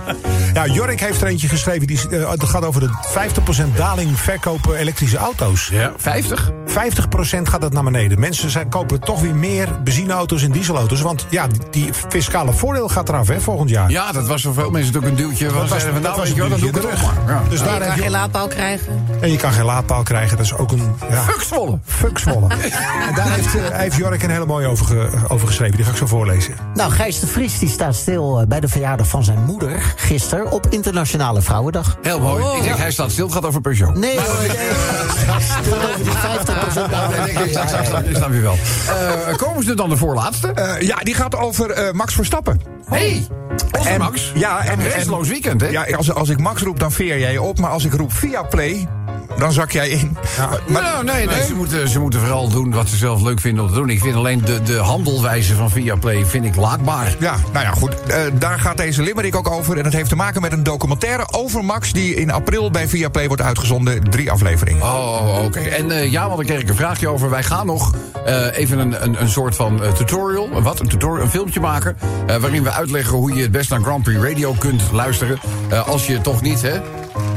Ja, Jorik heeft er eentje geschreven. Die, eh, dat gaat over de 50% daling verkopen elektrische auto's. Ja. 50? 50% gaat het naar beneden. Mensen zijn, kopen toch weer meer benzineauto's en dieselauto's. Want ja, die, die fiscale voordeel gaat eraf hè, volgend jaar. Ja, dat was voor veel mensen natuurlijk een duwtje. Dat was, van, dat nou, was weet je dan doe ik het terug. maar. Ja. Dus daar Je kan heb geen je, laadpaal krijgen. en je kan geen laadpaal krijgen. Dat is ook een... Ja, <laughs> en daar heeft, heeft Jorik een hele mooie over, ge- over geschreven. Die ga ik zo voorlezen. Nou, Gijs de Vries die staat stil eh, bij de verjaardag van zijn moeder gisteren op Internationale Vrouwendag. Heel mooi. Ik denk, hij staat stil. Het gaat over Peugeot. Nee, nee. Stil over die 50% Ja, nee, ik, snap je wel. Eh, komen ze dan de voorlaatste? Eh, ja, die gaat over eh, Max Verstappen. hey, En- Max. Ja, en, en Restloos weekend, hè? Ja, als, als ik Max roep, dan veer jij je op. Maar als ik roep via Play, dan zak jij in. Maar- nou, nee, nee, Ze, moeten, ze moeten vooral doen wat ze zelf leuk vinden om te doen. Ik vind alleen de, de handelwijze van Viaplay vind ik laakbaar. Ja, nou ja, goed. Eh, daar gaat deze limerick ook over. En dat heeft te maken met een documentaire over Max... die in april bij Viaplay wordt uitgezonden. Drie afleveringen. Oh, oké. En eh, ja, want daar kreeg ik een vraagje over. Wij gaan nog eh, even een, een, een soort van tutorial, wat? Een tutorial, een filmpje maken... waarin we uitleggen hoe je het best naar Grand Prix Radio kunt luisteren... als je toch niet, hè,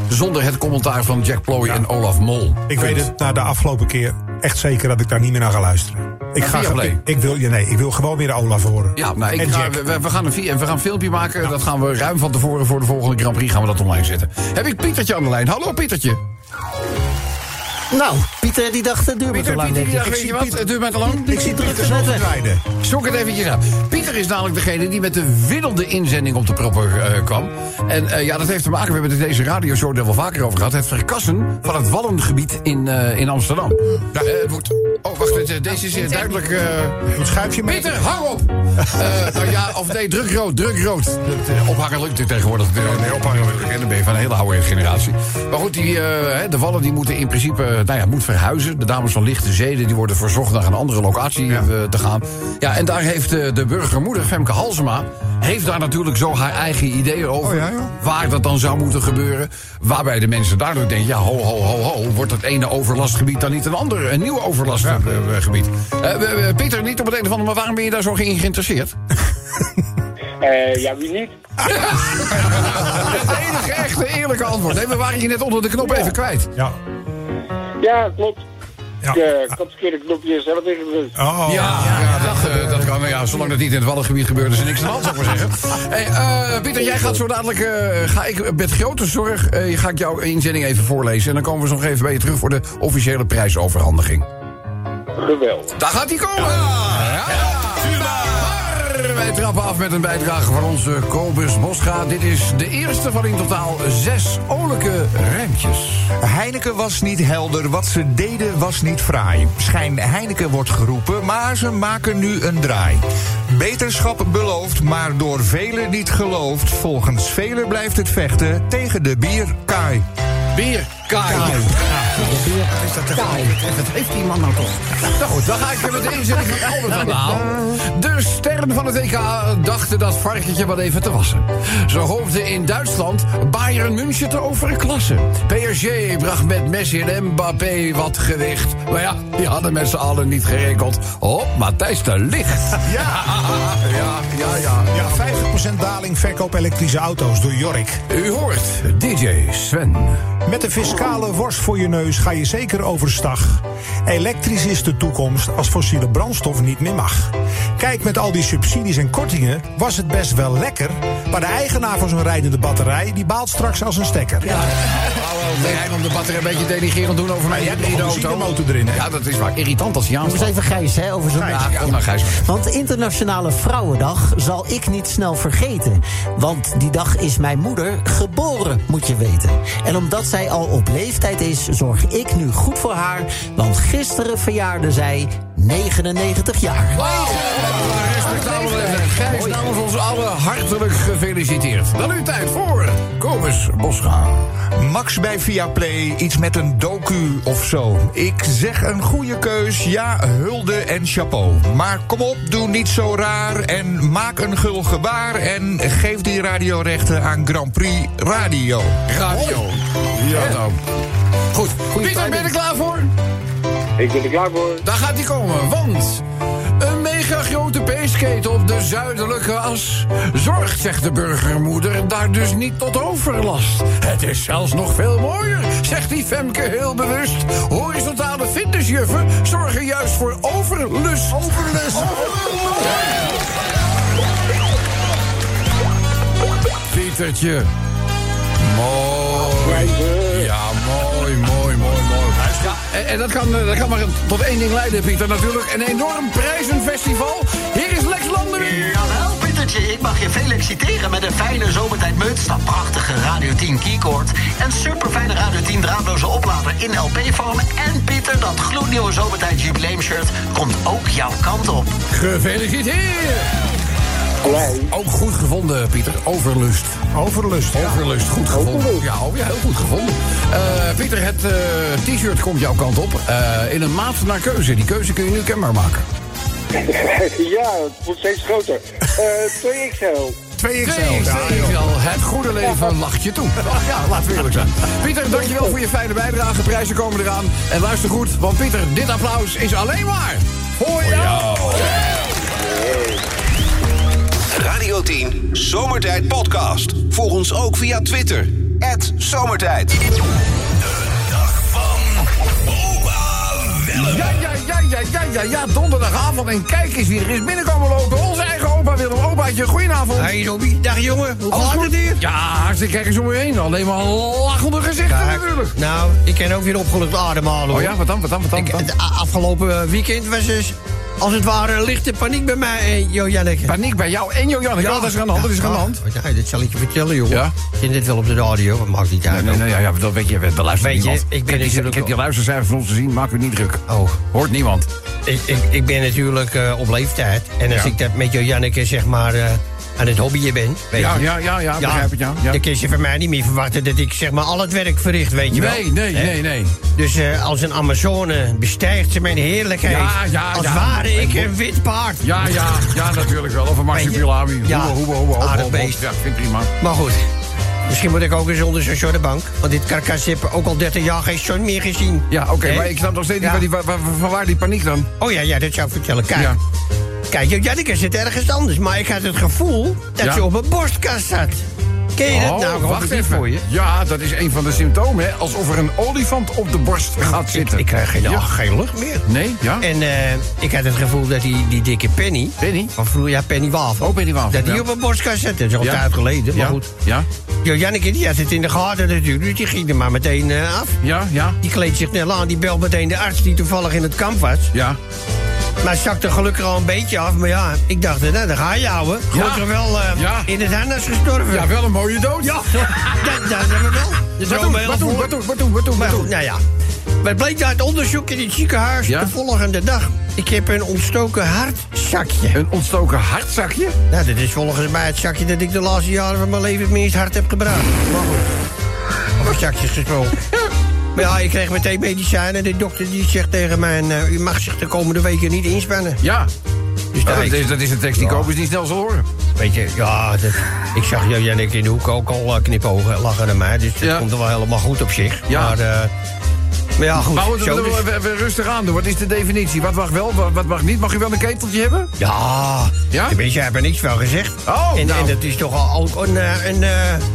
zonder het commentaar van Jack Ploy en Olaf Mol. Ik weet het na de afgelopen keer echt zeker dat ik daar niet meer naar ga luisteren. Ik, ga, ik, ik wil, nee, ik wil gewoon weer Olaf horen. Ja, nou, ik ga, we, we gaan een, we gaan een filmpje maken. Dat gaan we ruim van tevoren voor de volgende Grand Prix gaan we dat online zetten. Heb ik Pietertje aan de lijn? Hallo Pietertje. Nou, Pieter die dacht, het duurt me te lang, denk die dacht, weet je wat, het duurt mij te lang. Ik zie weg. Rijden. Zoek het eventjes aan. Pieter is namelijk degene die met de winnende inzending op de proppen eh, kwam. En eh, ja, dat heeft te maken, we hebben het in deze radioshow er wel vaker over gehad... het verkassen van het Wallengebied in, eh, in Amsterdam. Ja, eh, het wordt... Oh, wacht, eh, deze is eh, duidelijk... eh, Een schuifje mee. Pieter, hang op! Eh, nou ja, of nee, druk rood, druk rood. Dat, eh, ophangen lukt dit tegenwoordig. Eh, Nee, ophangen en dan ben je van een hele oude generatie. Maar goed, die, de wallen die moeten in principe nou ja, moet verhuizen. De dames van Lichte Zeden die worden verzocht naar een andere locatie te gaan. Ja, en daar heeft de burgermoeder, Femke Halsema... heeft daar natuurlijk zo haar eigen ideeën over. Oh ja. Waar dat dan zou moeten gebeuren. Waarbij de mensen daardoor denken... ja, ho, ho, ho, ho. Wordt het ene overlastgebied dan niet een ander, een nieuw overlastgebied? We- Pieter, niet op het een of andere... maar waarom ben je daar zo in geïnteresseerd? <laughs> Eh, ja, wie niet? <laughs> Het enige echte eerlijke antwoord. Nee, we waren je net onder de knop even kwijt. Ja. Ja, klopt. Ja. Ik, had het verkeerde knopje zelf ingedrukt. Oh, Ja, ja, dat, eh, dat kan. Ja, zolang dat niet in het Wallengebied gebeurt, is er niks aan de hand, zou ik maar zeggen. <laughs> Hey, eh, Pieter, jij gaat zo dadelijk... eh, ga ik met grote zorg eh, ga ik jouw inzending even voorlezen. En dan komen we zo nog even bij je terug voor de officiële prijsoverhandiging. Geweldig. Daar gaat hij komen! Wij trappen af met een bijdrage van onze Kobus Bosga. Dit is de eerste van in totaal zes olijke rijmpjes. Heineken was niet helder, wat ze deden was niet fraai. Schijn Heineken wordt geroepen, maar ze maken nu een draai. Beterschap beloofd, maar door velen niet geloofd. Volgens velen blijft het vechten tegen de bierkaai. Bier, Kai. Wat heeft die man nou toch? Nou goed, dan ga ik met de inzending van Albert aan de sterren van het WK dachten dat varkentje wat even te wassen. Ze hoopten in Duitsland Bayern München te overklassen. PSG bracht met Messi en Mbappé wat gewicht. Maar ja, die hadden met z'n allen niet gerekend op Matthijs de Licht. <laughs> Ja, ja, ja, ja. Ja, 50% daling verkoop elektrische auto's door Jorik. U hoort DJ Sven. Met de fiscale kale worst voor je neus ga je zeker overstag. Elektrisch is de toekomst als fossiele brandstof niet meer mag. Kijk, met al die subsidies en kortingen was het best wel lekker. Maar de eigenaar van zo'n rijdende batterij die baalt straks als een stekker. Ja, Ben jij om de batterij een beetje denigerend doen over mijn je hebt een auto? benzinemotor erin, hè? Ja, dat is waar. Irritant als eens aanslaat. even Gijs, hè, over zo'n Ja, kom maar, Gijs. Want Internationale Vrouwendag zal ik niet snel vergeten. Want die dag is mijn moeder geboren, moet je weten. En omdat zij al op leeftijd is, zorg ik nu goed voor haar. Want gisteren verjaarde zij 99 jaar. Gijs, namens ons allen hartelijk gefeliciteerd. Dan nu tijd voor Kobus Bosga. Max bij Viaplay, iets met een docu of zo. Ik zeg een goede keus, ja, hulde en chapeau. Maar kom op, doe niet zo raar en maak een gul gebaar... en geef die radiorechten aan Grand Prix Radio. Radio. Ja, nou. Goed. Pieter, ben je er klaar voor? Ik ben er klaar voor. Daar gaat hij komen, want... Een mega grote peesketen op de zuidelijke as... zorgt, zegt de burgermoeder, daar dus niet tot overlast. Het is zelfs nog veel mooier, zegt die Femke heel bewust. Horizontale fitnessjuffen zorgen juist voor overlust. Overlust. Pietertje. Mooi. Ja, mooi, mooi. Ja, en, en dat, kan, eh, dat kan maar tot één ding leiden, Pieter, natuurlijk. Een enorm prijzenfestival. Hier is Lex Lander. Jawel, Pietertje, ik mag je feliciteren met een fijne zomertijd muts, dat prachtige Radio 10 keycord, een superfijne Radio 10 draadloze oplader in LP-vorm en Pieter, dat gloednieuwe zomertijd jubileumshirt komt ook jouw kant op. Gefeliciteerd. Ook goed gevonden, Pieter. Overlust. Overlust. ja. Overlust, goed gevonden. Ja, oh, ja, heel goed gevonden. Eh, Pieter, het eh, t-shirt komt jouw kant op. eh, in een maat naar keuze. Die keuze kun je nu kenbaar maken. <laughs> ja, het wordt steeds groter. Eh 2XL. 2XL. Nee, Ja. Het goede leven lacht je toe. <laughs> Ja, laten we eerlijk zijn. Pieter, dankjewel voor je fijne bijdrage. Prijzen komen eraan. En luister goed, want Pieter, dit applaus is alleen maar voor jou. Radio 10 Zomertijd Podcast. Volg ons ook via Twitter. Zomertijd. Ja, ja, ja, ja, ja, ja, ja, donderdagavond. En kijk eens wie er is binnenkomen lopen. Onze eigen opa Willem. Opaatje, goedenavond. Hey Robby, dag jongen, hoe gaat het hier? Ja, hartstikke kijk eens om je heen. Alleen maar lachende gezichten Kijk, natuurlijk. Nou, ik ken ook weer opgelucht ademhalen hoor. Oh ja, wat dan, wat dan, wat dan? Ik, wat dan? het afgelopen weekend was dus, als het ware, lichte paniek bij mij en Jo Janneke. Paniek bij jou en Jojan. Ja, dat is aan de hand, dat is er aan de hand. Ja, dat zal ik je vertellen, jongen. Ja? Ik ken dit wel op de radio, dat maakt niet uit. Nee, nee, ja, ja, dat weet je, dat luistert Weet je, ik ben heb die, natuurlijk ik heb die luistercijfers van ons te zien, maak u niet druk. Oh, Hoort niemand. ik, ik, ik ben natuurlijk eh, op leeftijd. En als Ja. ik dat met Jo Janneke, zeg maar, eh, aan het hobbyen ben, weet Ja, je. ja, ja, ja, begrijp het, ja. ja. Dan kun je van mij niet meer verwachten dat ik zeg maar al het werk verricht, weet je wel. Nee, nee, nee, nee. Dus eh, als een Amazone bestijgt ze mijn heerlijkheid. Ja, ja, als ja. ware ik een wit paard. Ja, ja, ja, natuurlijk wel. Of een marsupilami. Ja, Hoebe, hoebe, hoebe, hoebe, aardig hoebe. beest. Ja, vind ik prima. Maar goed, misschien moet ik ook eens onder zo'n shortbank. Want dit karkas heb ook al 30 jaar geen zon meer gezien. Ja, oké, maar ik snap nog steeds niet van waar die paniek dan. Oh ja, ja, dat zou ik vertellen. Kijk, Ja. Kijk Janneke zit ergens anders. Maar ik had het gevoel dat Ja. ze op een borstkast zat. Ken je dat Oh, nou? Wacht even. voor je. Ja, dat is een van de symptomen, hè. Alsof er een olifant op de borst gaat zitten. ik krijg geen, Ja. geen lucht meer. Nee, ja? En eh, ik had het gevoel dat die, die dikke Penny... Penny? Van vroeger, ja, Penny Wafel. Oh, Penny Wafel, Dat die op een borstkast zat. Dat is al een Ja. tijd geleden, maar ja? goed. Ja? Jo, Janneke die had het in de gaten natuurlijk. Dus die ging er maar meteen eh, af. Ja, ja, Die kleedt zich snel aan. Die belt meteen de arts die toevallig in het kamp was. ja. Maar het zakte gelukkig al een beetje af. Maar ja, ik dacht, nou, daar ga je ouwe. Gelukkig wel eh, Ja. in het harnas gestorven. Ja, wel een mooie dood. Ja, <laughs> dat, dat hebben we wel. Wat doen, heel wat doen, wat doen, wat doen, wat doen, wat doen? nou ja. Het bleek uit onderzoek in het ziekenhuis Ja? de volgende dag. Ik heb een ontstoken hartzakje. Een ontstoken hartzakje? Nou, dat is volgens mij het zakje dat ik de laatste jaren van mijn leven het minst hard heb gebruikt. Maar goed. Over zakjes gesproken. <laughs> Maar ja, ik kreeg meteen medicijnen. De dokter die zegt tegen mij... eh, u mag zich de komende weken niet inspannen. Ja. Dus daar dat, is, dat is een tekst die Ja. Kobus niet snel zal horen. Weet je, ja, dat, ik zag Jannik in de hoek ook al eh, knipogen, lachen naar mij. Dus dat Ja. komt er wel helemaal goed op zich. Ja. Maar, eh, Maar ja, goed. Maar we- we rustig aan doen. Wat is de definitie? Wat mag wel, wat, mag niet? Mag je wel een keteltje hebben? Ja, Ja? tenminste, jij hebt er niks van gezegd. Oh, en, nou. en het is toch al ook een, eh, een eh,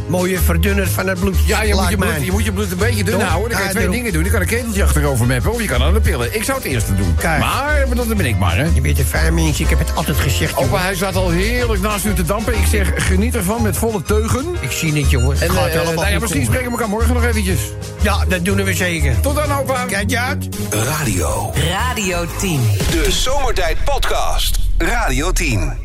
mooie verdunner van het bloed. Ja, je moet je, bloed, mij. je moet je bloed een beetje dun houden. Dan kan je twee dingen doen. Je kan een keteltje achterover meppen of je kan aan de pillen. Ik zou het eerste doen. Kijk. Maar dat ben ik maar, hè. Je bent een fijn mens, ik heb het altijd gezegd. Opa, hij zat al heerlijk naast u te dampen. Ik zeg, geniet ervan met volle teugen. Ik zie het, jongen. Het En gaat eh, allemaal nou ja, misschien spreken we elkaar morgen nog eventjes. Ja, dat doen we zeker. Tot dan, opa. Kijk je uit. Radio. Radio 10. De Zomertijd Podcast. Radio 10.